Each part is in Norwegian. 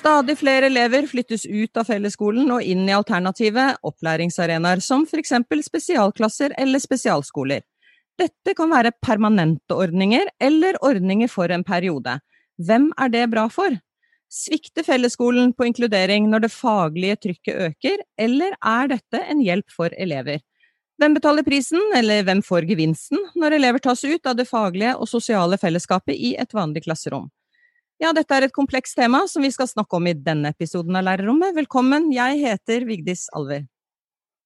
Stadig flere elever flyttes ut av fellesskolen og inn i alternative opplæringsarenaer, som f.eks. spesialklasser eller spesialskoler. Dette kan være permanente ordninger eller ordninger for en periode. Hvem er det bra for? Svikter fellesskolen på inkludering når det faglige trykket øker, eller er dette en hjelp for elever? Hvem betaler prisen, eller hvem får gevinsten, når elever tas ut av det faglige og sosiale fellesskapet i et vanlig klasserom? Ja, dette er et komplekst tema som vi skal snakke om i denne episoden av Lærerrommet. Velkommen, jeg heter Vigdis Alver.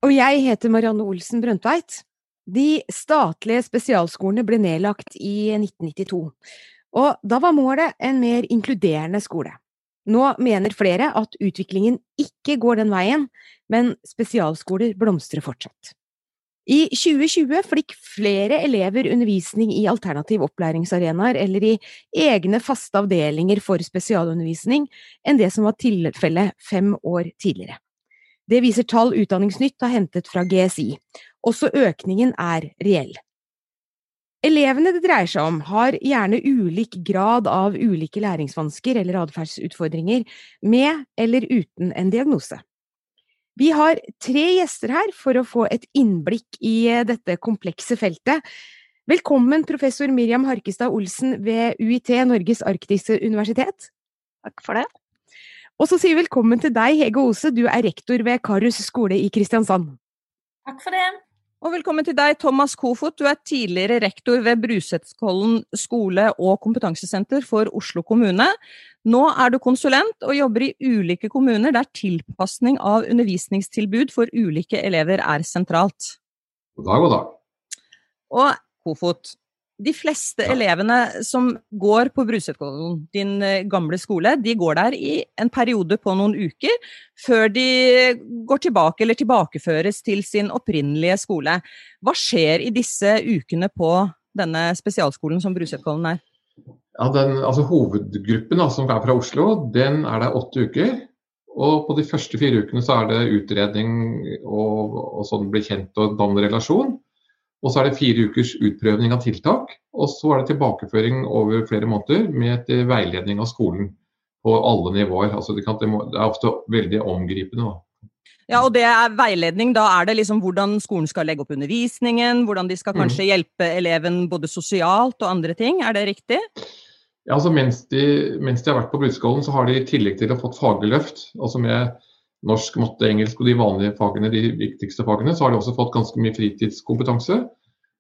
Og jeg heter Marianne Olsen Brøndtveit. De statlige spesialskolene ble nedlagt i 1992, og da var målet en mer inkluderende skole. Nå mener flere at utviklingen ikke går den veien, men spesialskoler blomstrer fortsatt. I 2020 fikk flere elever undervisning i alternativ opplæringsarenaer eller i egne faste avdelinger for spesialundervisning enn det som var tilfellet fem år tidligere. Det viser tall Utdanningsnytt har hentet fra GSI. Også økningen er reell. Elevene det dreier seg om, har gjerne ulik grad av ulike læringsvansker eller atferdsutfordringer, med eller uten en diagnose. Vi har tre gjester her for å få et innblikk i eh, dette komplekse feltet. Velkommen, professor Miriam Harkestad Olsen ved UiT, Norges arktiske universitet. Takk for det. Og så sier vi velkommen til deg, Hege Ose, du er rektor ved Karus skole i Kristiansand. Takk for det. Og velkommen til deg, Thomas Kofot. Du er tidligere rektor ved Brusetskollen skole og kompetansesenter for Oslo kommune. Nå er du konsulent og jobber i ulike kommuner der tilpasning av undervisningstilbud for ulike elever er sentralt. God dag, god dag. Og Kofot, de fleste elevene som går på Brusetkollen, din eh, gamle skole, de går der i en periode på noen uker før de går tilbake eller tilbakeføres til sin opprinnelige skole. Hva skjer i disse ukene på denne spesialskolen som Brusetkollen er? Ja, den, altså Hovedgruppen da, som er fra Oslo, den er der åtte uker. Og på de første fire ukene så er det utredning og, og sånn bli kjent og danne relasjon. Og så er det fire ukers utprøvning av tiltak. Og så er det tilbakeføring over flere måneder med et veiledning av skolen på alle nivåer. Altså det, kan, det, er ofte veldig omgripende. Da. Ja, og det er veiledning. Da er det liksom hvordan skolen skal legge opp undervisningen, hvordan de skal kanskje mm. hjelpe eleven både sosialt og andre ting. Er det riktig? Ja, altså mens de, mens de har vært på Brudskolen, så har de i tillegg til å ha fått faglig løft, altså med norsk, matte, engelsk og de vanlige fagene, de viktigste fagene, så har de også fått ganske mye fritidskompetanse.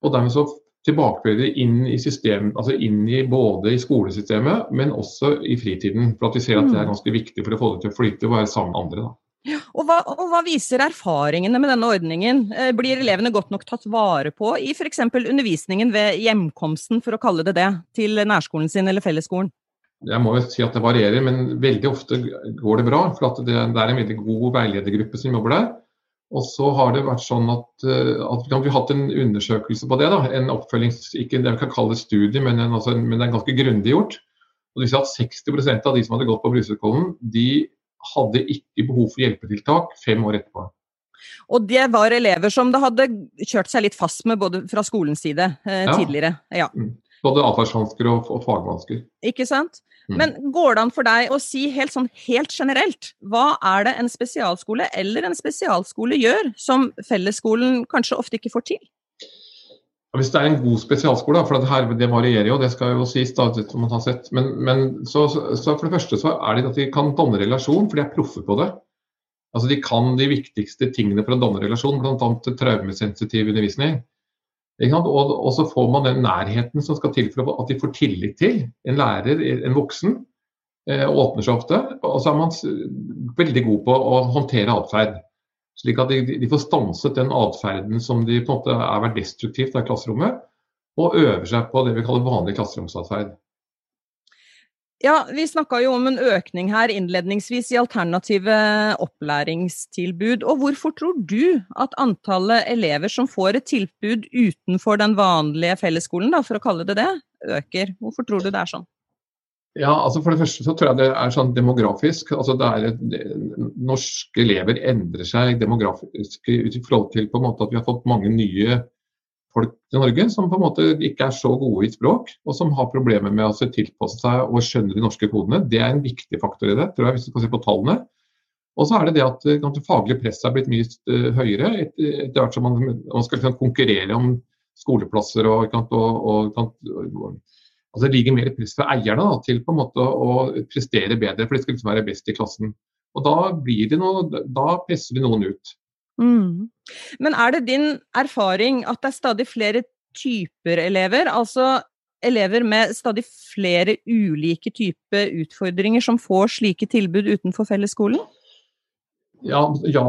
Og dermed så tilbakefører de inn i system, altså inn i både i skolesystemet, men også i fritiden. For at vi ser at det er mm. ganske viktig for å få det til å flyte og være sammen med andre. da. Og hva, og hva, viser erfaringene med denne ordningen? Eh, blir elevene godt nok tatt vare på i f.eks. undervisningen ved hjemkomsten, for å kalle det det, til nærskolen sin eller fellesskolen? Jeg må jo si at det varierer, men veldig ofte går det bra. For det, det, er en veldig god veiledergruppe som jobber der. Og så har det vært sånn at, eh, at vi har hatt en undersøkelse på det. da, En oppfølgings, ikke det vi kan kalle studie, men, en, altså, men det er ganske grundig gjort. Og det viser at 60% av de som hadde gått på Brusutkollen, de hadde ikke behov for hjelpetiltak fem år etterpå. Og det var elever som det hadde kjørt seg litt fast med både fra skolens side eh, ja. tidligere. Ja. Mm. Både atferdsvansker og, og fagvansker. Ikke sant. Mm. Men går det an for deg å si helt sånn helt generelt, hva er det en spesialskole eller en spesialskole gjør som fellesskolen kanskje ofte ikke får til? Hvis det er en god spesialskole, for det, her, det varierer jo, det skal jo sies, da, som man har sett. Men, men så, så, for det første så er det at de kan danne relasjon, for de er proffe på det. Altså De kan de viktigste tingene for å danne relasjon, bl.a. traumesensitiv undervisning. Og, og, så får man den nærheten som skal til for at de får tillit til en lærer, en voksen. Eh, åpner seg ofte. Og så er man veldig god på å håndtere atferd. Slik at de, de, får stanset den atferden som de på en måte er vært destruktivt i klasserommet, og øver seg på det vi kaller vanlig klasseromsatferd. Ja, Vi snakka jo om en økning her innledningsvis i alternative opplæringstilbud. Og hvorfor tror du at antallet elever som får et tilbud utenfor den vanlige fellesskolen, da, for å kalle det det, øker? Hvorfor tror du det er sånn? Ja, altså For det første så tror jeg det er sånn demografisk. altså det er, det, Norske elever endrer seg demografisk i forhold til på en måte at vi har fått mange nye folk i Norge som på en måte ikke er så gode i språk, og som har problemer med å tilpasse seg og skjønne de norske kodene. Det er en viktig faktor i det, tror jeg, hvis du skal se på tallene. Og så er det det at det faglige presset er blitt mye uh, høyere etter, hvert som man, man skal liksom, konkurrere om skoleplasser og, og, og, altså Det ligger mer press fra eierne da, til på en måte å prestere bedre, for de skal liksom være best i klassen. Og Da, blir det noe, da presser de noen ut. Mm. Men er det din erfaring at det er stadig flere typer elever? Altså elever med stadig flere ulike typer utfordringer som får slike tilbud utenfor fellesskolen? Ja, ja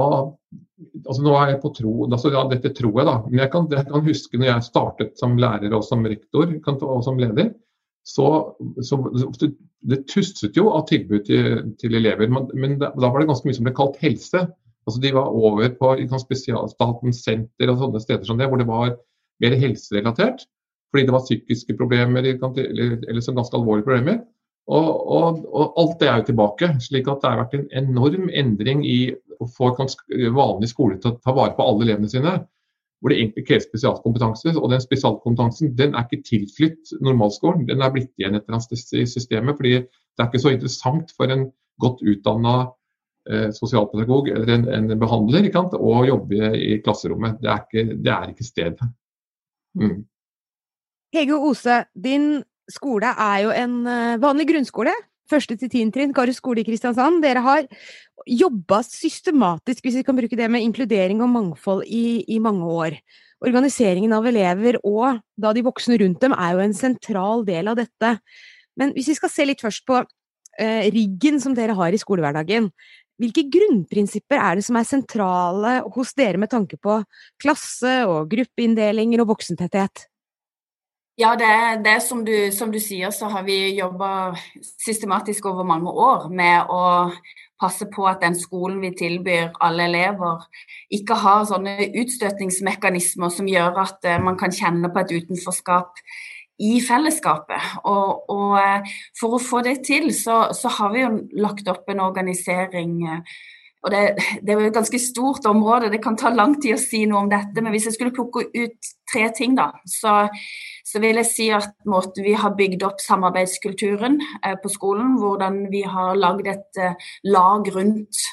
altså nå er jeg på tro, altså ja, dette tror jeg, da. Men jeg kan, jeg kan huske når jeg startet som lærer og som rektor og som leder så, så, det tusset jo av tilbud til, til elever. Men, men da var det ganske mye som ble kalt helse. Altså De var over på spesialstatens senter og sånne steder som det, hvor det var mer helserelatert. Fordi det var psykiske problemer eller, eller så ganske alvorlige problemer. Og, og, og, alt det er jo tilbake. slik at det har vært en enorm endring i å få vanlig skole til å ta vare på alle elevene sine hvor det egentlig kreves spesialkompetanse. Og den spesialkompetansen den er ikke tilflytt normalskolen, den er blitt igjen et eller annet sted i systemet. fordi det er ikke så interessant for en godt utdanna sosialpedagog eller en, en behandler og jobbe i klasserommet. Det er ikke, ikke stedet. Mm. Hege Ose, din skole er jo en eh, vanlig grunnskole første til tiende trinn, Karus skole i Kristiansand. Dere har jobba systematisk, hvis vi kan bruke det, med inkludering og mangfold i, i, mange år. Organiseringen av elever og da de voksne rundt dem er jo en sentral del av dette. Men hvis vi skal se litt først på eh, riggen som dere har i skolehverdagen. Hvilke grunnprinsipper er det som er sentrale hos dere med tanke på klasse og gruppeinndelinger og voksentetthet? Ja, det, det som du, som du, sier, så har vi jobba systematisk over mange år med å passe på at den skolen vi tilbyr alle elever, ikke har sånne utstøtningsmekanismer som gjør at uh, man kan kjenne på et utenforskap i fellesskapet. Og, og uh, for å få det til, så, så, har vi jo lagt opp en organisering uh, og det, det, er jo et ganske stort område, det kan ta lang tid å si noe om dette. Men hvis jeg skulle plukke ut tre ting, da, så, så vil jeg si at måten vi har bygd opp samarbeidskulturen eh, på skolen, hvordan vi har lagd et eh, lag rundt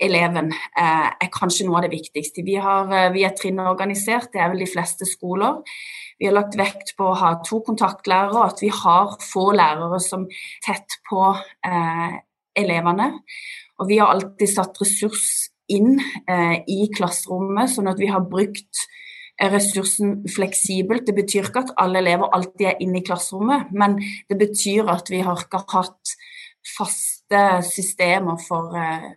eleven, eh, er kanskje noe av det viktigste. Vi, har, eh, vi er trinnorganisert, det er vel de fleste skoler. Vi har lagt vekt på å ha to kontaktlærere, og at vi har få lærere som tett på eh, elevene. Og vi har alltid satt ressurs inn eh, i klasserommet, sånn at vi har brukt eh, ressursen fleksibelt. Det betyr ikke at alle elever alltid er inne i klasserommet, men det betyr at vi har ikke hatt faste systemer for eh,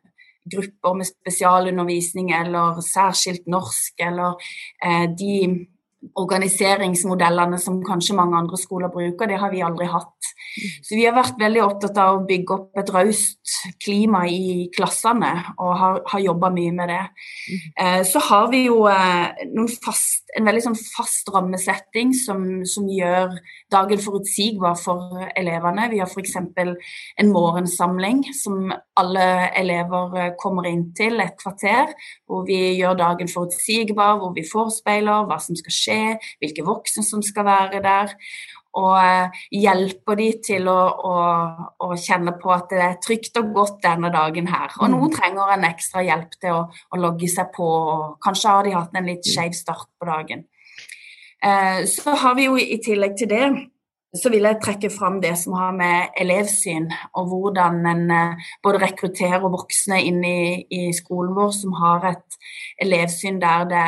grupper med spesialundervisning eller særskilt norsk, eller eh, de organiseringsmodellene som kanskje mange andre skoler bruker. Det har vi aldri hatt. Mm. Så vi har vært veldig opptatt av å bygge opp et raust klima i klassene, og har, har jobba mye med det. Mm. Eh, så har vi jo eh, fast, en veldig sånn fast rammesetting som, som, gjør dagen forutsigbar for elevene. Vi har f.eks. en morgensamling som alle elever eh, kommer inn til et kvarter, hvor vi gjør dagen forutsigbar, hvor vi forespeiler hva som skal skje skje, hvilke voksne som skal være der. Og eh, hjelper de til å, å, å, kjenne på at det er trygt og godt denne dagen her. Og noen mm. trenger en ekstra hjelp til å, å logge seg på, og kanskje har de hatt en litt skeiv start på dagen. Eh, så har vi jo i tillegg til det så vil jeg trekke fram det som har med elevsyn og hvordan en eh, både rekrutterer voksne inn i, i, skolen vår som har et elevsyn der det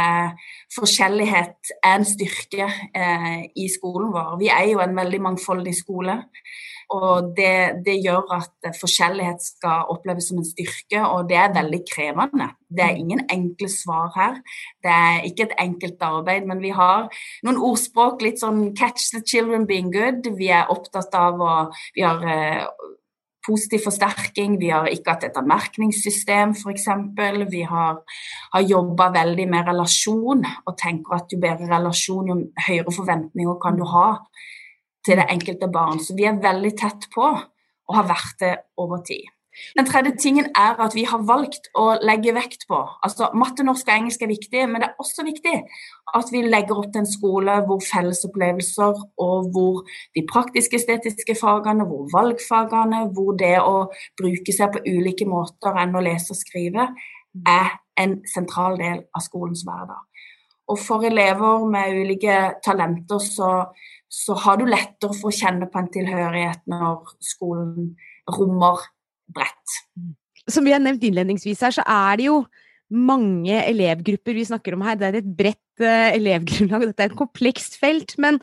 forskjellighet er en styrke eh, i skolen vår. Vi er jo en veldig mangfoldig skole. Og det, det, gjør at forskjellighet skal oppleves som en styrke, og det er veldig krevende. Det er ingen enkle svar her. Det er ikke et enkelt arbeid, men vi har noen ordspråk, litt sånn 'catch the children being good'. Vi er opptatt av å Vi har eh, positiv forsterking, vi har ikke hatt et anmerkningssystem f.eks. Vi har, har jobba veldig med relasjon og tenker at jo bedre relasjon, jo høyere forventninger kan du ha til det enkelte barn. Så vi er veldig tett på og har vært det over tid. Den tredje tingen er at vi har valgt å legge vekt på altså Matte, norsk og engelsk er viktig, men det er også viktig at vi legger opp til en skole hvor fellesopplevelser og hvor de praktisk-estetiske fagene, hvor valgfagene, hvor det å bruke seg på ulike måter enn å lese og skrive, er en sentral del av skolens hverdag. Og for elever med ulike talenter så, så har du lettere for å kjenne på en tilhørighet når skolen rommer bredt. Som vi har nevnt innledningsvis her, så er det jo mange elevgrupper vi snakker om her. Det er et bredt uh, elevgrunnlag, dette er et komplekst felt. Men,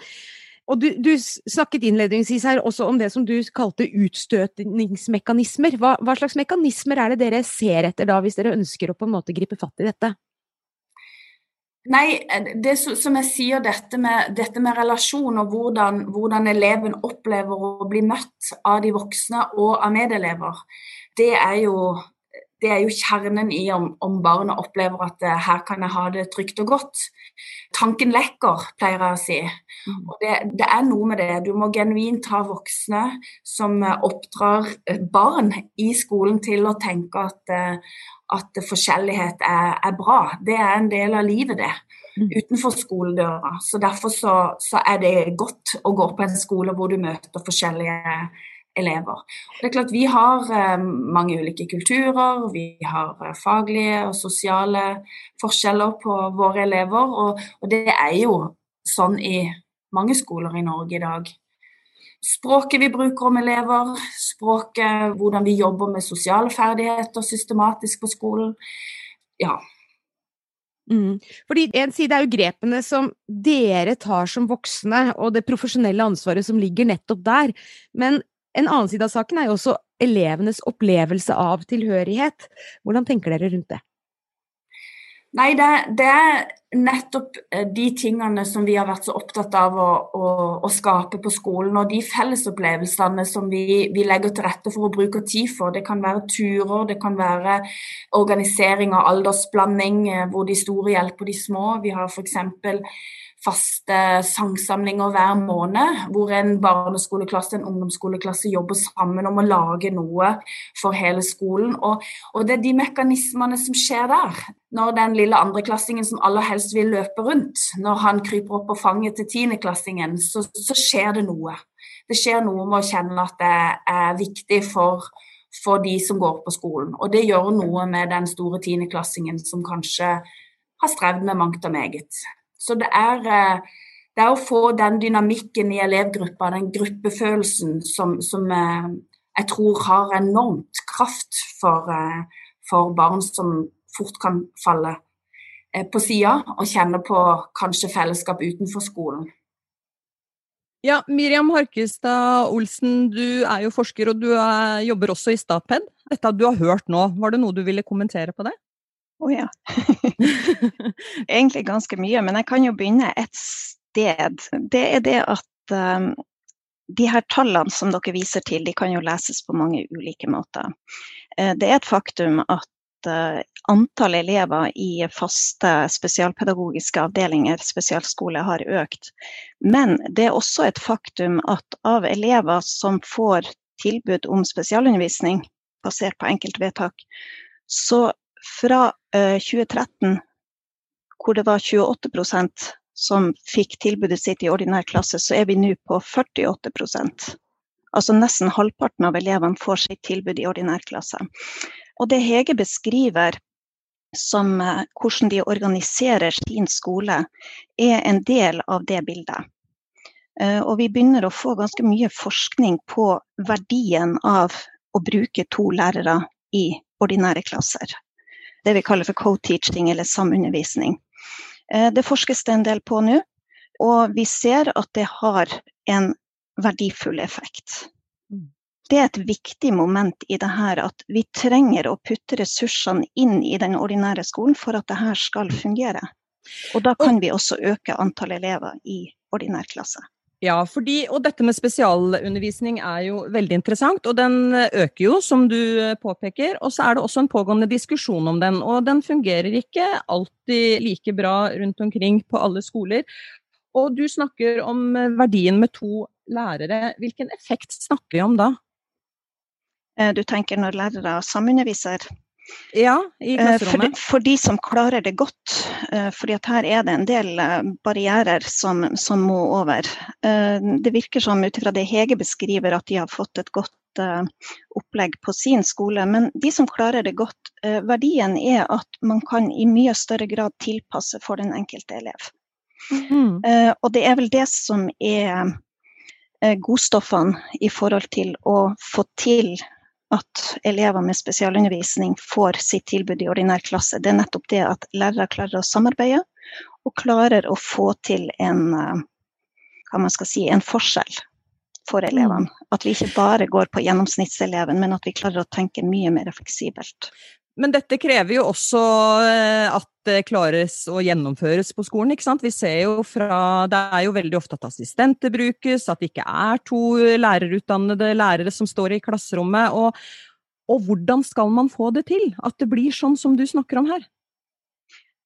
og du, du, snakket innledningsvis her også om det som du kalte utstøtningsmekanismer. Hva, hva, slags mekanismer er det dere ser etter da, hvis dere ønsker å på en måte gripe fatt i dette? Nei, det som jeg sier, dette med, dette med relasjon og hvordan, hvordan, eleven opplever å bli møtt av de voksne og av medelever, det er jo, det er jo kjernen i om, om barnet opplever at uh, her kan jeg ha det trygt og godt. Tanken lekker, pleier jeg å si. Mm. Og det, det, er noe med det. Du må genuint ha voksne som uh, oppdrar uh, barn i skolen til å tenke at, at forskjellighet er, er, bra. Det er en del av livet, det. Mm. Utenfor skoledøra. Så Derfor så, så, er det godt å gå på en skole hvor du møter forskjellige elever. Det er klart Vi har eh, mange ulike kulturer, vi har eh, faglige og sosiale forskjeller på våre elever. Og, og det er jo sånn i mange skoler i Norge i dag språket vi bruker om elever, språket, hvordan vi jobber med sosiale ferdigheter systematisk på skolen. Ja. Mm. Fordi En side er jo grepene som dere tar som voksne, og det profesjonelle ansvaret som ligger nettopp der. Men en annen side av saken er jo også elevenes opplevelse av tilhørighet. Hvordan tenker dere rundt det? Nei, det, det, er nettopp eh, de tingene som vi har vært så opptatt av å, å, å skape på skolen. Og de fellesopplevelsene som vi, vi, legger til rette for å bruke tid for. Det kan være turer, det kan være organisering av aldersblanding eh, hvor de store hjelper de små. Vi har f.eks faste sangsamlinger hver måned, hvor en barneskoleklasse og en ungdomsskoleklasse jobber sammen om å lage noe for hele skolen. Og, og, det er de mekanismene som skjer der. Når den lille andreklassingen som aller helst vil løpe rundt, når han kryper opp på fanget til tiendeklassingen, så, så skjer det noe. Det skjer noe med å kjenne at det er viktig for for de som går på skolen. Og det gjør noe med den store tiendeklassingen som kanskje har strevd med mangt og meget. Så det er, eh, det er, å få den dynamikken i elevgruppa, den gruppefølelsen som, som eh, jeg tror har enormt kraft for, eh, for, barn som fort kan falle på sida og kjenne på kanskje fellesskap utenfor skolen. Ja, Miriam Harkestad Olsen, du er jo forsker og du er, jobber også i Statped. Dette du har hørt nå, var det noe du ville kommentere på det? Å oh, ja. Egentlig ganske mye, men jeg kan jo begynne et sted. Det er det at um, de her tallene som dere viser til, de kan jo leses på mange ulike måter. Uh, det er et faktum at uh, antall elever i faste spesialpedagogiske avdelinger, spesialskole, har økt. Men det er også et faktum at av elever som får tilbud om spesialundervisning basert på enkeltvedtak, så fra 2013, eh, hvor det var 28% som fikk tilbudet sitt i ordinær klasse, så er vi nå på 48% Altså nesten halvparten av elevene får sitt tilbud i ordinær klasse. Og det Hege beskriver som eh, hvordan de organiserer sin skole, er en del av det bildet. Eh, og vi begynner å få ganske mye forskning på verdien av å bruke to lærere i ordinære klasser det vi kaller for co-teaching eller samundervisning. Eh, det forskes det en del på nå, og vi ser at det har en verdifull effekt. Mm. Det er et viktig moment i det her at vi trenger å putte ressursene inn i den ordinære skolen for at det her skal fungere. Og da kan vi også øke antall elever i ordinær klasse. Ja, fordi, og dette med spesialundervisning er jo veldig interessant, og den øker jo, som du påpeker. Og så er det også en pågående diskusjon om den, og den fungerer ikke alltid like bra rundt omkring på alle skoler. Og du snakker om verdien med to lærere. Hvilken effekt snakker vi om da? Du tenker når lærere samunderviser? Ja, i klasserommet. For, for, de som klarer det godt, fordi at her er det en del barrierer som, som må over. Det virker som ut ifra det Hege beskriver at de har fått et godt opplegg på sin skole. Men de som klarer det godt, verdien er at man kan i mye større grad tilpasse for den enkelte elev. Mm. Og det er vel det som er godstoffene i forhold til å få til at elever med spesialundervisning får sitt tilbud i ordinær klasse, det er nettopp det at lærere klarer å samarbeide og klarer å få til en, eh, si, en forskjell for elevene. Mm. At vi ikke bare går på gjennomsnittseleven, men at vi klarer å tenke mye mer fleksibelt. Men dette krever jo også eh, at det klares å gjennomføres på skolen. ikke sant? Vi ser jo fra, Det er jo veldig ofte at assistenter brukes, at det ikke er to lærerutdannede lærere som står i klasserommet. Og, og hvordan skal man få det til? At det blir sånn som du snakker om her?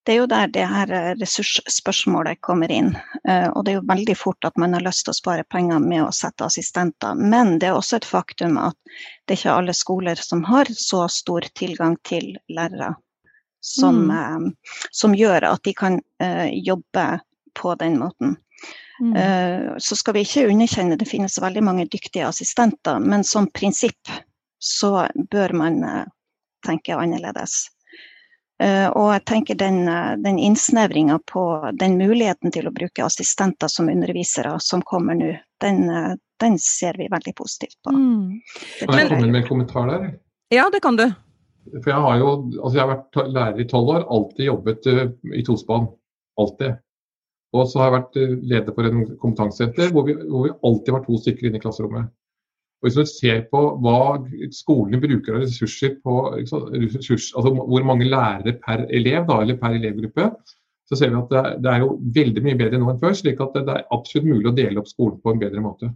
Det er jo der det her eh, ressursspørsmålet kommer inn. Eh, og det er jo veldig fort at man har lyst til å spare penger med å sette assistenter. Men det er også et faktum at det er ikke alle skoler som har så stor tilgang til lærere. Som, mm. Eh, som gjør at de kan jobbe på den måten. Mm. Så skal vi ikke underkjenne det finnes veldig mange dyktige assistenter, men som prinsipp så bør man tenke annerledes. Eh, og jeg tenker den, eh, den innsnevringa på den muligheten til å bruke assistenter som undervisere som kommer nå, den, eh, den, ser vi veldig positivt på. Mm. Kan jeg komme med en kommentar der? Ja, det kan du. For jeg har jo altså jeg har vært lærer i tolv år, alltid jobbet i tospann. Alltid. Og så har jeg vært leder for en kompetansesenter hvor hvor vi alltid var to stykker inne i klasserommet. Hvis du ser på hva skolene bruker av ressurser på ressurs, altså hvor mange lærere per elev da, eller per elevgruppe, så ser vi at det er, det er, jo veldig mye bedre nå enn før. slik at det er absolutt mulig å dele opp skolen på en bedre måte.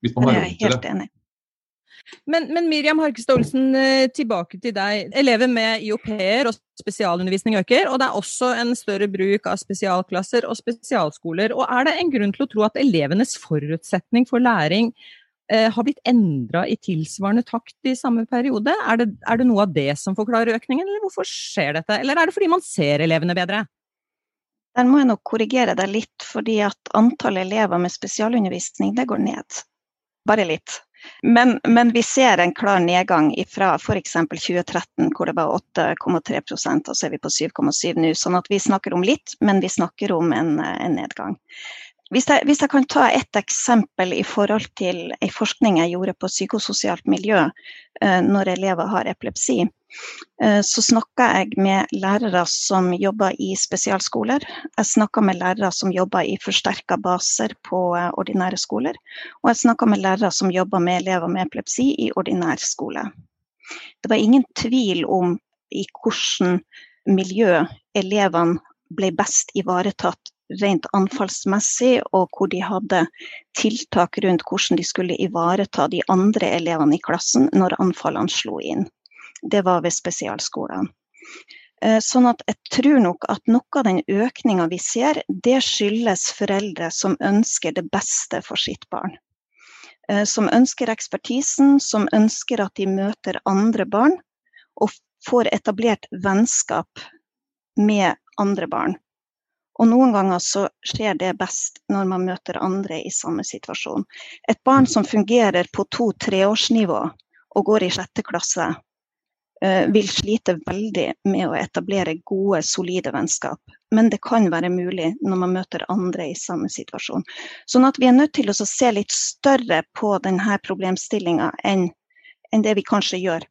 Hvis man har råd til det. Enig. Men, men, Miriam Harkestad Olsen, eh, tilbake til deg. Elever med IOP-er og spesialundervisning øker, og det er også en større bruk av spesialklasser og spesialskoler. Og Er det en grunn til å tro at elevenes forutsetning for læring har blitt endra i tilsvarende takt i samme periode? Er det, er det, noe av det som forklarer økningen, eller hvorfor skjer dette? Eller er det fordi man ser elevene bedre? Der må jeg nok korrigere deg litt, fordi at antallet elever med spesialundervisning det går ned. Bare litt. Men, men vi ser en klar nedgang fra f.eks. 2013, hvor det var 8,3 og så er vi på 7,7 nå. Sånn at vi snakker om litt, men vi snakker om en, en nedgang. Hvis jeg, hvis jeg, kan ta et eksempel i forhold til en forskning jeg gjorde på psykososialt miljø eh, når elever har epilepsi, eh, så snakka jeg med lærere som jobber i spesialskoler. Jeg snakka med lærere som jobber i forsterka baser på eh, ordinære skoler. Og jeg snakka med lærere som jobber med elever med epilepsi i ordinær skole. Det var ingen tvil om i hvilket miljø elevene ble best ivaretatt rent anfallsmessig, og hvor de hadde tiltak rundt hvordan de skulle ivareta de andre elevene i klassen når anfallene slo inn. Det var ved spesialskolene. Eh, sånn at jeg tror nok at noe av den økninga vi ser, det skyldes foreldre som ønsker det beste for sitt barn. Eh, som ønsker ekspertisen, som ønsker at de møter andre barn og får etablert vennskap med andre barn. Og noen ganger så skjer det best når man møter andre i samme situasjon. Et barn som fungerer på to-treårsnivå og går i sjette klasse, eh, vil slite veldig med å etablere gode, solide vennskap. Men det kan være mulig når man møter andre i samme situasjon. Sånn at vi er nødt til å se litt større på denne problemstillinga enn, det vi kanskje gjør.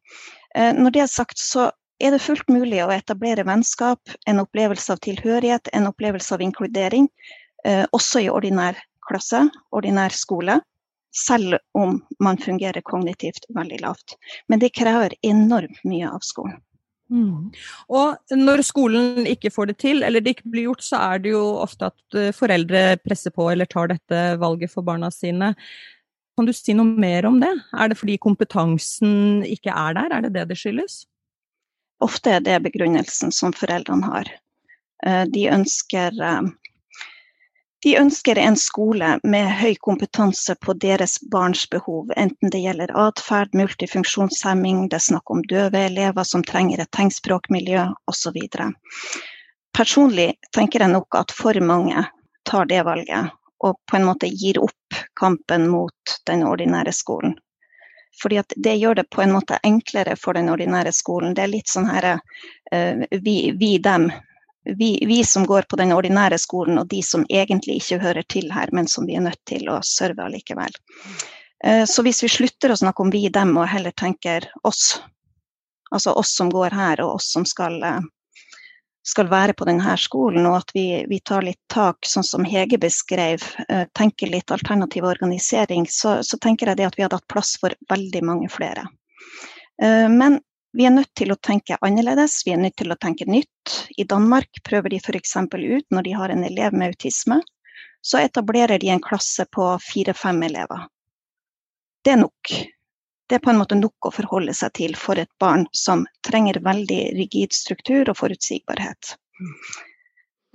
Eh, når det er sagt, så er det fullt mulig å etablere vennskap, en opplevelse av tilhørighet, en opplevelse av inkludering, eh, også i ordinær klasse, ordinær skole. Selv om man fungerer kognitivt veldig lavt. Men det krever enormt mye av skolen. Mm. Og når skolen ikke får det til, eller det ikke blir gjort, så er det jo ofte at eh, foreldre presser på eller tar dette valget for barna sine. Kan du si noe mer om det? Er det fordi kompetansen ikke er der, er det det det skyldes? Ofte er det begrunnelsen som foreldrene har. Eh, de ønsker, eh, De ønsker en skole med høy kompetanse på deres barns behov, enten det gjelder atferd, multifunksjonshemming, det er snakk om døve elever som trenger et tegnspråkmiljø osv. Personlig tenker jeg nok at for mange tar det valget og på en måte gir opp kampen mot den ordinære skolen. Fordi det gjør det på en måte enklere for den ordinære skolen. Det er litt sånn her uh, vi, vi, dem vi, vi, som går på den ordinære skolen, og de som egentlig ikke hører til her, men som vi er nødt til å serve allikevel. Eh, så hvis vi slutter å snakke om vi, dem, og heller tenker oss, altså oss som går her, og oss som skal, eh, skal være på denne skolen, og at vi, vi, tar litt tak, sånn som Hege beskrev, eh, tenker litt alternativ organisering, så, så tenker jeg det at vi hadde hatt plass for veldig mange flere. Men vi er nødt til å tenke annerledes, vi er nødt til å tenke nytt. I Danmark prøver de f.eks. ut, når de har en elev med autisme, så etablerer de en klasse på fire-fem elever. Det er nok. Det er på en måte nok å forholde seg til for et barn som trenger veldig rigid struktur og forutsigbarhet.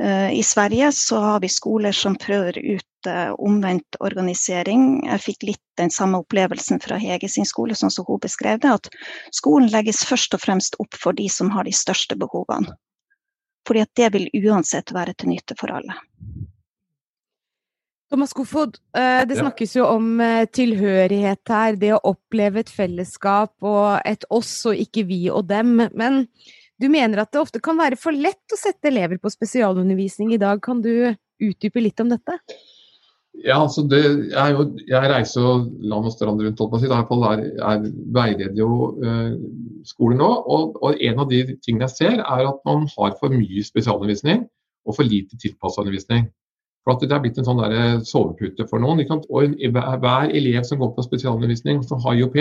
Eh, I Sverige så har vi skoler som prøver ut eh, omvendt organisering. Jeg fikk litt den samme opplevelsen fra Hege sin skole, sånn som hun beskrev det. At skolen legges først og fremst opp for de som har de største behovene. Fordi at det vil uansett være til nytte for alle. Thomas Kofod, eh, det snakkes jo om tilhørighet her, det å oppleve et fellesskap og et oss og ikke vi og dem. Men du mener at det ofte kan være for lett å sette elever på spesialundervisning i dag. Kan du utdype litt om dette? Ja, altså det, jeg, jo, jeg, reiser jo land og strand rundt. Holdt på å si. Jeg, jeg veileder jo eh, skoler nå. Og, og, en av de tingene jeg ser, er at man har for mye spesialundervisning og for lite tilpassa undervisning. For at Det er blitt en sånn der sovepute for noen. Og Hver elev som går på spesialundervisning som har IOP,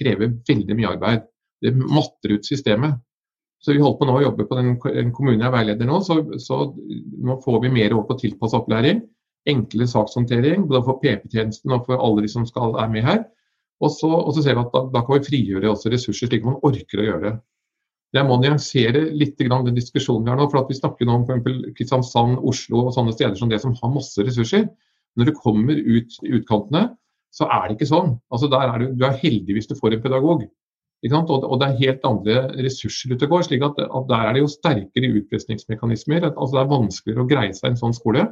krever veldig mye arbeid. Det matter ut systemet. Så vi holder på nå å jobbe på den kommunen jeg veileder nå, så, så nå får vi mer over på tilpasset opplæring. Enklere sakshåndtering både for PP-tjenesten og for alle de som skal er med her. Og så, og så ser vi at da, da, kan vi frigjøre også ressurser slik man orker å gjøre det. Jeg må nyansere litt den diskusjonen vi har nå. for Vi snakker nå om f.eks. Kristiansand, Oslo og sånne steder som det som har masse ressurser. Når du kommer ut i utkantene, så er det ikke sånn. Altså er du, du er heldig hvis du får en pedagog. Og, og, det er helt andre ressurser ute og går. slik at, at Der er det jo sterkere utpressingsmekanismer. Altså det er vanskeligere å greie seg i en sånn skole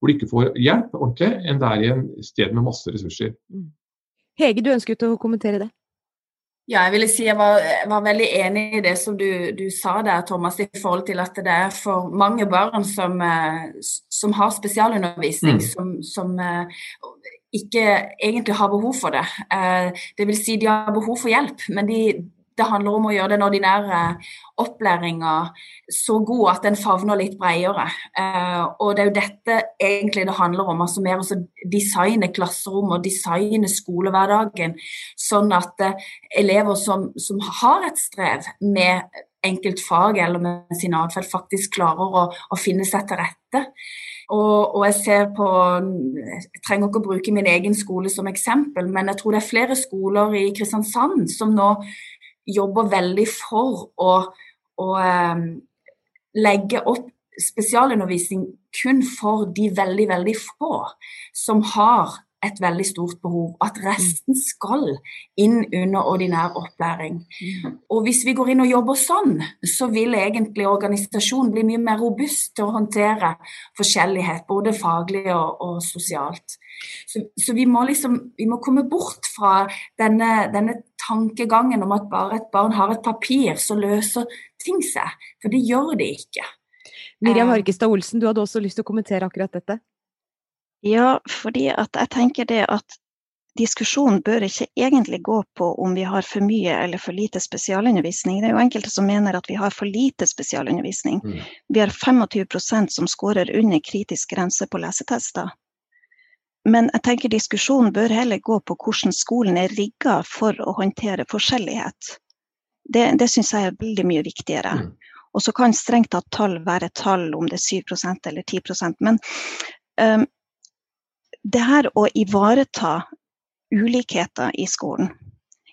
hvor du ikke får hjelp ordentlig, enn det er i en sted med masse ressurser. Mm. Hege, du ønsket å kommentere det? Ja, jeg ville si jeg var, var veldig enig i det som du, du, sa der, Thomas, i forhold til at det er for mange barn som, eh, som har spesialundervisning, mm. som, som eh, ikke egentlig har behov for det. Eh, det vil si de har behov for hjelp, men de, det handler om å gjøre den ordinære opplæringa så god at den favner litt bredere. Eh, og det er jo dette egentlig det handler om. altså Mer å designe klasserom og designe skolehverdagen sånn at eh, elever som, som har et strev med enkeltfag eller med sin atferd, faktisk klarer å, å finne seg til rette. Og, og, jeg ser på Jeg trenger ikke å bruke min egen skole som eksempel, men jeg tror det er flere skoler i Kristiansand som nå jobber veldig for å, å um, legge opp spesialundervisning kun for de veldig, veldig få som har et veldig stort behov. At resten skal inn under ordinær opplæring. Mm. Og hvis vi går inn og jobber sånn, så vil egentlig organisasjonen bli mye mer robust til å håndtere forskjellighet, både faglig og, og sosialt. Så, så, vi må liksom vi må komme bort fra denne, denne tankegangen om at bare et barn har et papir, så løser ting seg. For det gjør det ikke. Miriam Hargestad Olsen, du hadde også lyst til å kommentere akkurat dette? Ja, fordi at jeg tenker det at diskusjonen bør ikke egentlig gå på om vi har for mye eller for lite spesialundervisning. Det er jo enkelte som mener at vi har for lite spesialundervisning. Mm. Vi har 25% som skårer under kritisk grense på lesetester. Men jeg tenker diskusjonen bør heller gå på hvordan skolen er rigga for å håndtere forskjellighet. Det, det syns jeg er veldig mye viktigere. Mm. Og så kan strengt tatt tall være tall, om det er 7% eller 10% Men um, det her å ivareta ulikheter i skolen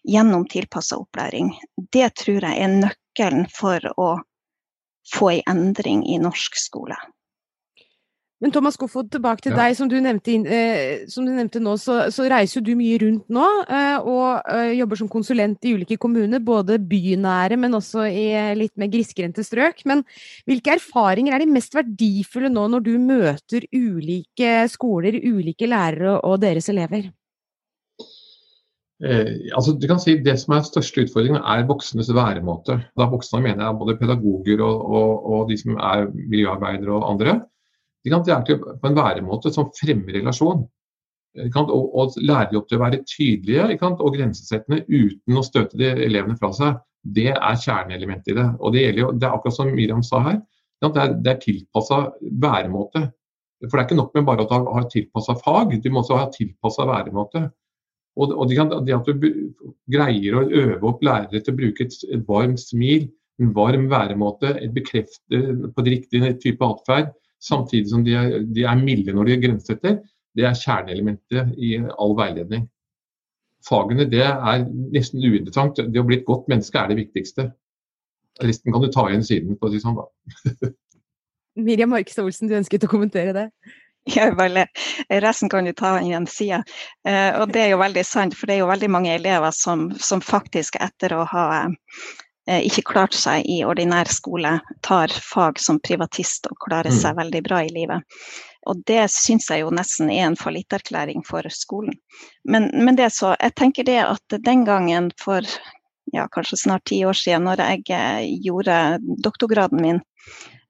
gjennom tilpassa opplæring, det tror jeg er nøkkelen for å få en endring i norsk skole. Men Thomas Kofod, tilbake til ja. deg. Som du nevnte, eh, som du nevnte nå, så, så, reiser du mye rundt nå. Eh, og eh, jobber som konsulent i ulike kommuner, både bynære, men også i eh, litt mer grisgrendte strøk. Men hvilke erfaringer er de mest verdifulle nå, når du møter ulike skoler, ulike lærere og deres elever? Eh, altså du kan si Det som er største utfordringen, er voksnes væremåte. Da voksne mener jeg både pedagoger og, og, og de som er miljøarbeidere og andre. Det er på en væremåte som fremmer relasjon. Og, og lærer de opp til å være tydelige og grensesettende uten å støte de elevene fra seg. Det er kjerneelementet i det. Og det, jo, det er akkurat som Miriam sa her, det er, det er tilpassa væremåte. For det er ikke nok med bare å ha tilpassa fag, du må også ha tilpassa væremåte. Og, det, at du greier å øve opp lærere til å bruke et varmt smil, en varm væremåte, et bekrefte på riktig type atferd, samtidig som de er, de er milde når de er grensesetter. Det er kjerneelementet i all veiledning. Fagene det er nesten uinteressant. Det å bli et godt menneske er det viktigste. Resten kan du ta igjen siden, for å si sånn, da. Miriam Markstad Olsen, du ønsket å kommentere det? Ja, vel, resten kan du ta igjen sida. Eh, og det er jo veldig sant, for det er jo veldig mange elever som, som faktisk etter å ha Eh, ikke klart seg i ordinær skole, tar fag som privatist og klarer seg mm. veldig bra i livet. Og det syns jeg jo nesten er en fallitterklæring for skolen. Men, men, det så, jeg tenker det at den gangen for ja, kanskje snart ti år siden, når jeg eh, gjorde doktorgraden min,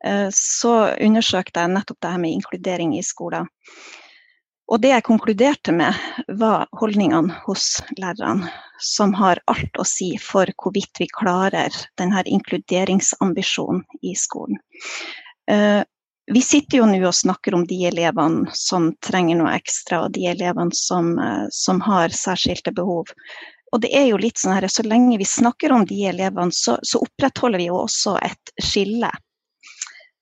eh, så undersøkte jeg nettopp det her med inkludering i skolen. Og det jeg konkluderte med, var holdningene hos lærerne, som har alt å si for hvorvidt vi klarer denne inkluderingsambisjonen i skolen. Eh, vi sitter jo nå og snakker om de elevene som trenger noe ekstra, og de elevene som, eh, som har særskilte behov. Og det er jo litt sånn her, Så lenge vi snakker om de elevene, så, så opprettholder vi jo også et skille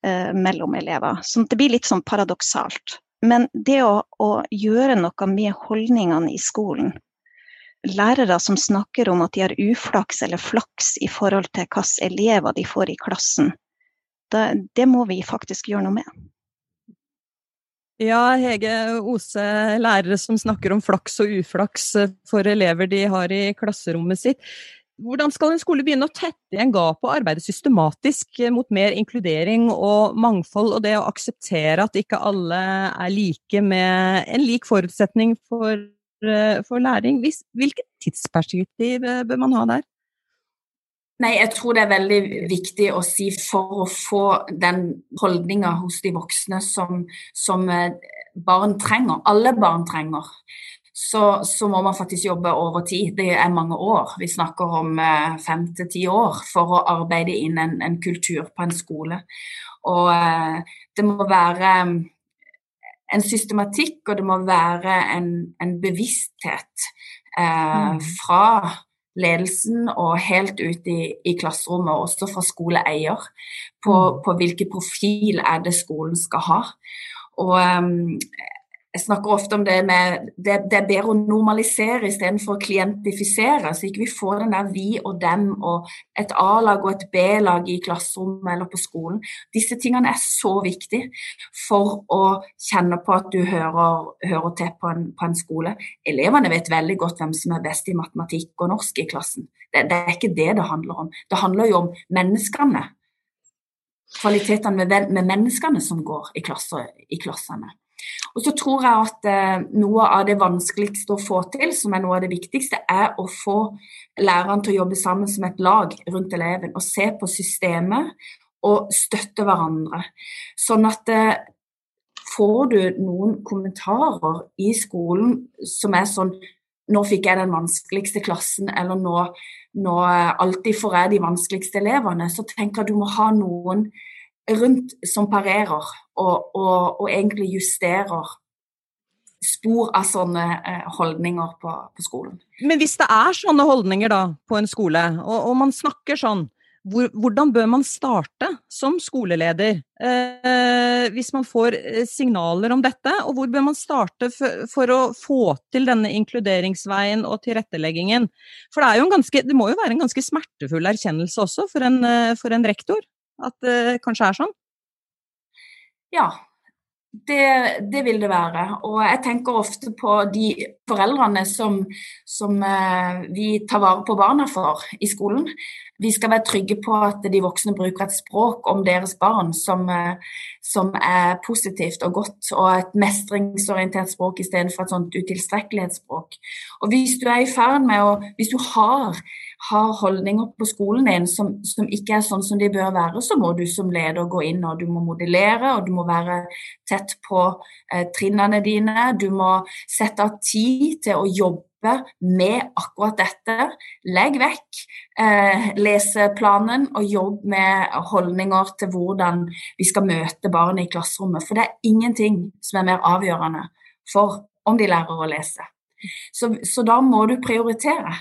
eh, mellom elever. Så det blir litt sånn paradoksalt. Men det å, å gjøre noe med holdningene i skolen Lærere som snakker om at de har uflaks eller flaks i forhold til hvilke elever de får i klassen, det, det må vi faktisk gjøre noe med. Ja, Hege Ose, lærere som snakker om flaks og uflaks for elever de har i klasserommet sitt. Hvordan skal en skole begynne å tette igjen gap og arbeide systematisk mot mer inkludering og mangfold, og det å akseptere at ikke alle er like med en lik forutsetning for, eh, for læring? Hvilket tidsperspektiv eh, bør man ha der? Nei, jeg tror det er veldig viktig å si for å få den holdninga hos de voksne som, som eh, barn trenger. Alle barn trenger så, så, må man faktisk jobbe over tid. Det er mange år. Vi snakker om eh, fem til ti år for å arbeide inn en, en, kultur på en skole. Og eh, det må være en systematikk, og det må være en, en bevissthet eh, mm. fra ledelsen og helt ut i, i klasserommet, også fra skoleeier, på, mm. på hvilken profil er det skolen skal ha. Og um, jeg snakker ofte om det med det, det er bedre å normalisere istedenfor å klientifisere, så ikke vi får den der vi og dem og et A-lag og et B-lag i klasserommet eller på skolen. Disse tingene er så viktige for å kjenne på at du hører, hører til på en, på en, skole. Elevene vet veldig godt hvem som er best i matematikk og norsk i klassen. Det, det er ikke det det handler om. Det handler jo om menneskene. Kvalitetene med, med menneskene som går i, klasser, i klassene. Og så tror jeg at eh, noe av det vanskeligste å få til, som er noe av det viktigste, er å få lærerne til å jobbe sammen som et lag rundt eleven og se på systemet og støtte hverandre. Sånn at eh, får du noen kommentarer i skolen som er sånn nå fikk jeg den vanskeligste klassen, eller nå, nå alltid får jeg de vanskeligste elevene, så tenker jeg du må ha noen rundt som parerer og, og, og egentlig justerer spor av sånne eh, holdninger på, på, skolen. Men hvis det er sånne holdninger da på en skole, og, og man snakker sånn, hvor, hvordan bør man starte som skoleleder eh, hvis man får eh, signaler om dette? Og hvor bør man starte for, for, å få til denne inkluderingsveien og tilretteleggingen? For det, ganske, det, må jo være en ganske smertefull erkjennelse også for en, eh, for en rektor? At det kanskje er sånn? Ja, det, det, vil det være. Og jeg tenker ofte på de foreldrene som, som eh, vi tar vare på barna for i skolen. Vi skal være trygge på at de voksne bruker et språk om deres barn som, eh, som er positivt og godt, og et mestringsorientert språk istedenfor et sånt utilstrekkelighetsspråk. Og hvis du er i ferd med å Hvis du har, har holdninger på skolen din som, som, ikke er sånn som de bør være, så må du som leder gå inn og du må modellere, og du må være tett på eh, trinnene dine. Du må sette av tid til å jobbe med akkurat dette. Legg vekk eh, leseplanen og jobb med holdninger til hvordan vi skal møte barn i klasserommet. For det er ingenting som er mer avgjørende for om de lærer å lese. Så, så da må du prioritere.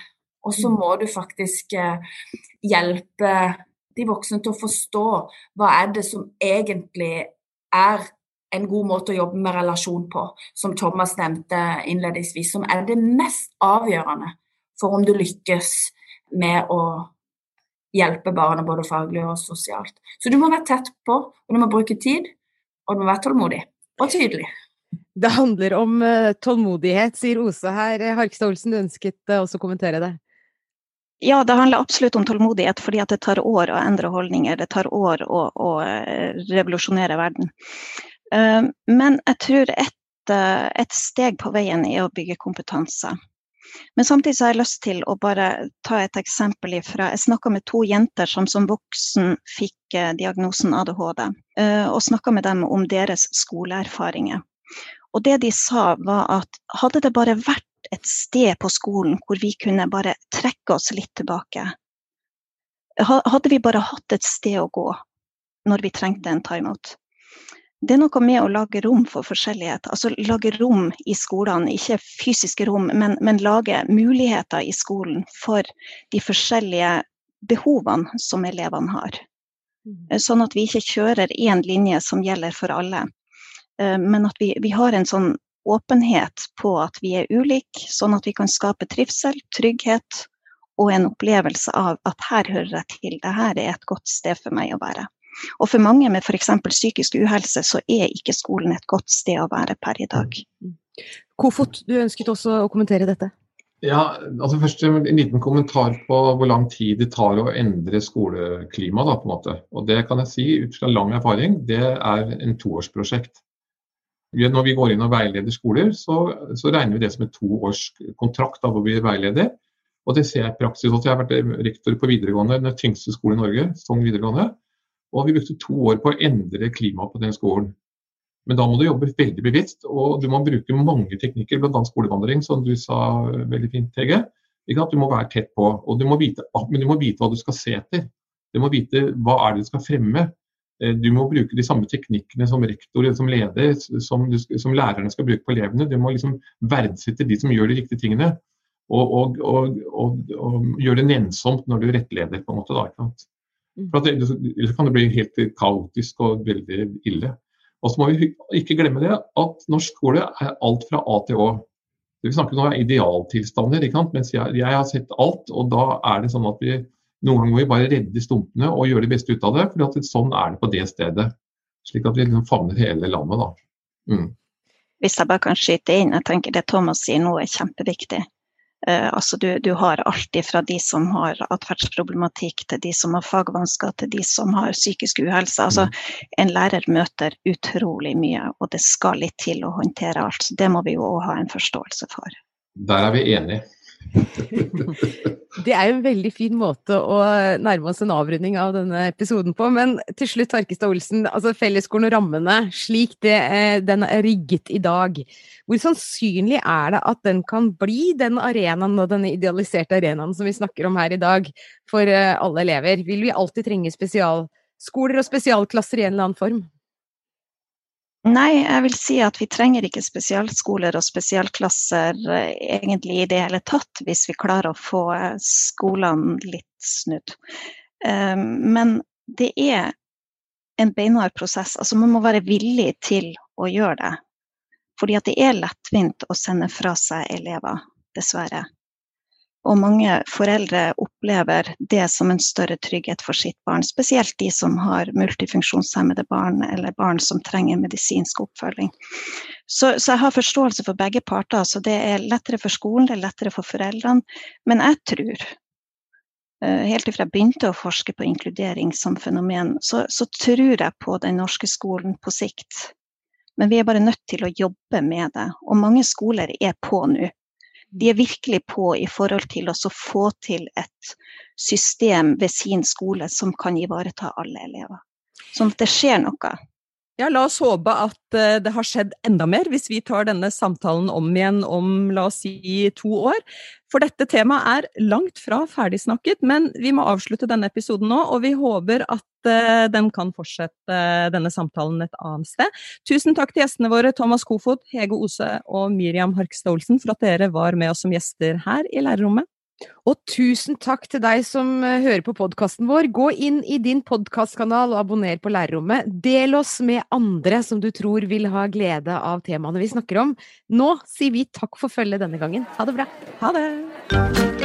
Og så må du faktisk eh, hjelpe de voksne til å forstå hva er det som egentlig er en god måte å jobbe med relasjon på, som Thomas nevnte innledningsvis, som er det mest avgjørende for om du lykkes med å hjelpe barna både faglig og sosialt. Så du må være tett på, og du må bruke tid, og du må være tålmodig og tydelig. Det handler om uh, tålmodighet, sier Osa her. Harkstad Olsen, du ønsket også å kommentere det? Ja, det handler absolutt om tålmodighet, fordi det tar år å endre holdninger. Det tar år å, å eh, revolusjonere verden. Eh, men jeg tror et, eh, et, steg på veien er å bygge kompetanse. Men samtidig har jeg lyst til å bare ta et eksempel ifra Jeg snakka med to jenter som som voksen fikk diagnosen ADHD, og snakka med dem om deres skoleerfaringer. Og det de sa, var at hadde det bare vært et sted på skolen hvor vi kunne bare trekke oss litt tilbake, hadde vi bare hatt et sted å gå når vi trengte en timeout, det er noe med å lage rom for forskjellighet. Altså lage rom i skolene, ikke fysiske rom, men, men lage muligheter i skolen for de forskjellige behovene som elevene har. Mm. Sånn at vi ikke kjører én linje som gjelder for alle. Eh, men at vi, vi har en sånn åpenhet på at vi er ulike, sånn at vi kan skape trivsel, trygghet og en opplevelse av at her hører jeg til, det her er et godt sted for meg å være. Og for mange med f.eks. psykisk uhelse, så er ikke skolen et godt sted å være per i dag. Kofot, du ønsket også å kommentere dette? Ja, altså først En liten kommentar på hvor lang tid det tar å endre skoleklimaet. på en måte. Og Det kan jeg si ut fra lang erfaring, det er en toårsprosjekt. Når vi går inn og veileder skoler, så, så regner vi det som en toårskontrakt hvor vi veileder. Og det ser jeg i praksis også. Jeg har vært rektor på videregående, den tyngste skolen i Norge, Sogn videregående. Og vi brukte to år på å endre klimaet på den skolen. Men da må du jobbe veldig bevisst, og du må bruke mange teknikker, bl.a. skolevandring, som du sa veldig fint, Hege. Du må være tett på, du vite, men du må vite hva du skal se etter. Du må vite hva er det du skal fremme. Eh, du må bruke de samme teknikkene som rektor som leder, som, du, som lærerne skal bruke på elevene. Du må liksom verdsette de som gjør de riktige tingene. Og, og, og, og gjøre det nennsomt når du rettleder. på en måte da, Mm. For Ellers kan det bli helt kaotisk og veldig ille. Og så må vi ikke glemme det at norsk skole er alt fra A til Å. Vi snakker nå om idealtilstander, mens jeg, jeg, har sett alt. Og da er det sånn at vi noen ganger må vi bare redde de stumpene og gjøre det beste ut av det. For sånn er det på det stedet. Slik at vi liksom favner hele landet. da. Mm. Hvis jeg bare kan skyte inn, jeg tenker det Thomas sier nå er kjempeviktig. Eh, altså du, du, har alt fra de som har atferdsproblematikk, til de som har fagvansker, til de som har psykisk uhelse. Altså, mm. en lærer møter utrolig mye, og det skal litt til å håndtere alt. Så det må vi jo òg ha en forståelse for. Der er vi enige. Det er jo en veldig fin måte å nærme oss en avrunding av denne episoden på. Men til slutt, Harkestad Olsen, altså fellesskolen og rammene, slik det, eh, den er rigget i dag, hvor sannsynlig er det at den kan bli den arenaen og denne idealiserte arenaen som vi snakker om her i dag, for eh, alle elever? Vil vi alltid trenge spesialskoler og spesialklasser i en eller annen form? Nei, jeg vil si at vi trenger ikke spesialskoler og spesialklasser eh, egentlig i det hele tatt, hvis vi klarer å få eh, skolene litt snudd. Eh, men det er en beinhard prosess. Altså man må være villig til å gjøre det. Fordi at det er lettvint å sende fra seg elever, dessverre. Og mange foreldre opplever det som en større trygghet for sitt barn, spesielt de som har multifunksjonshemmede barn eller barn som trenger medisinsk oppfølging. Så, så jeg har forståelse for begge parter. så Det er lettere for skolen, det er lettere for foreldrene. Men jeg tror, eh, helt ifra jeg begynte å forske på inkludering som fenomen, så, så tror jeg på den norske skolen på sikt. Men vi er bare nødt til å jobbe med det. Og mange skoler er på nå de er virkelig på i forhold til å få til et system ved sin skole som kan ivareta alle elever. Sånn at det skjer noe. Ja, la oss håpe at eh, det har skjedd enda mer hvis vi tar denne samtalen om igjen om la oss si to år. For dette temaet er langt fra ferdigsnakket, men vi må avslutte denne episoden nå, og vi håper at uh, den kan fortsette uh, denne samtalen et annet sted. Tusen takk til gjestene våre Thomas Kofod, Hege Ose og Miriam Harkstad Olsen for at dere var med oss som gjester her i lærerrommet. Og tusen takk til deg som eh, hører på podkasten vår. Gå inn i din podkastkanal og abonner på Lærerrommet. Del oss med andre som du tror vil ha glede av temaene vi snakker om. Nå sier vi takk for følget denne gangen. Ha det bra. Ha det.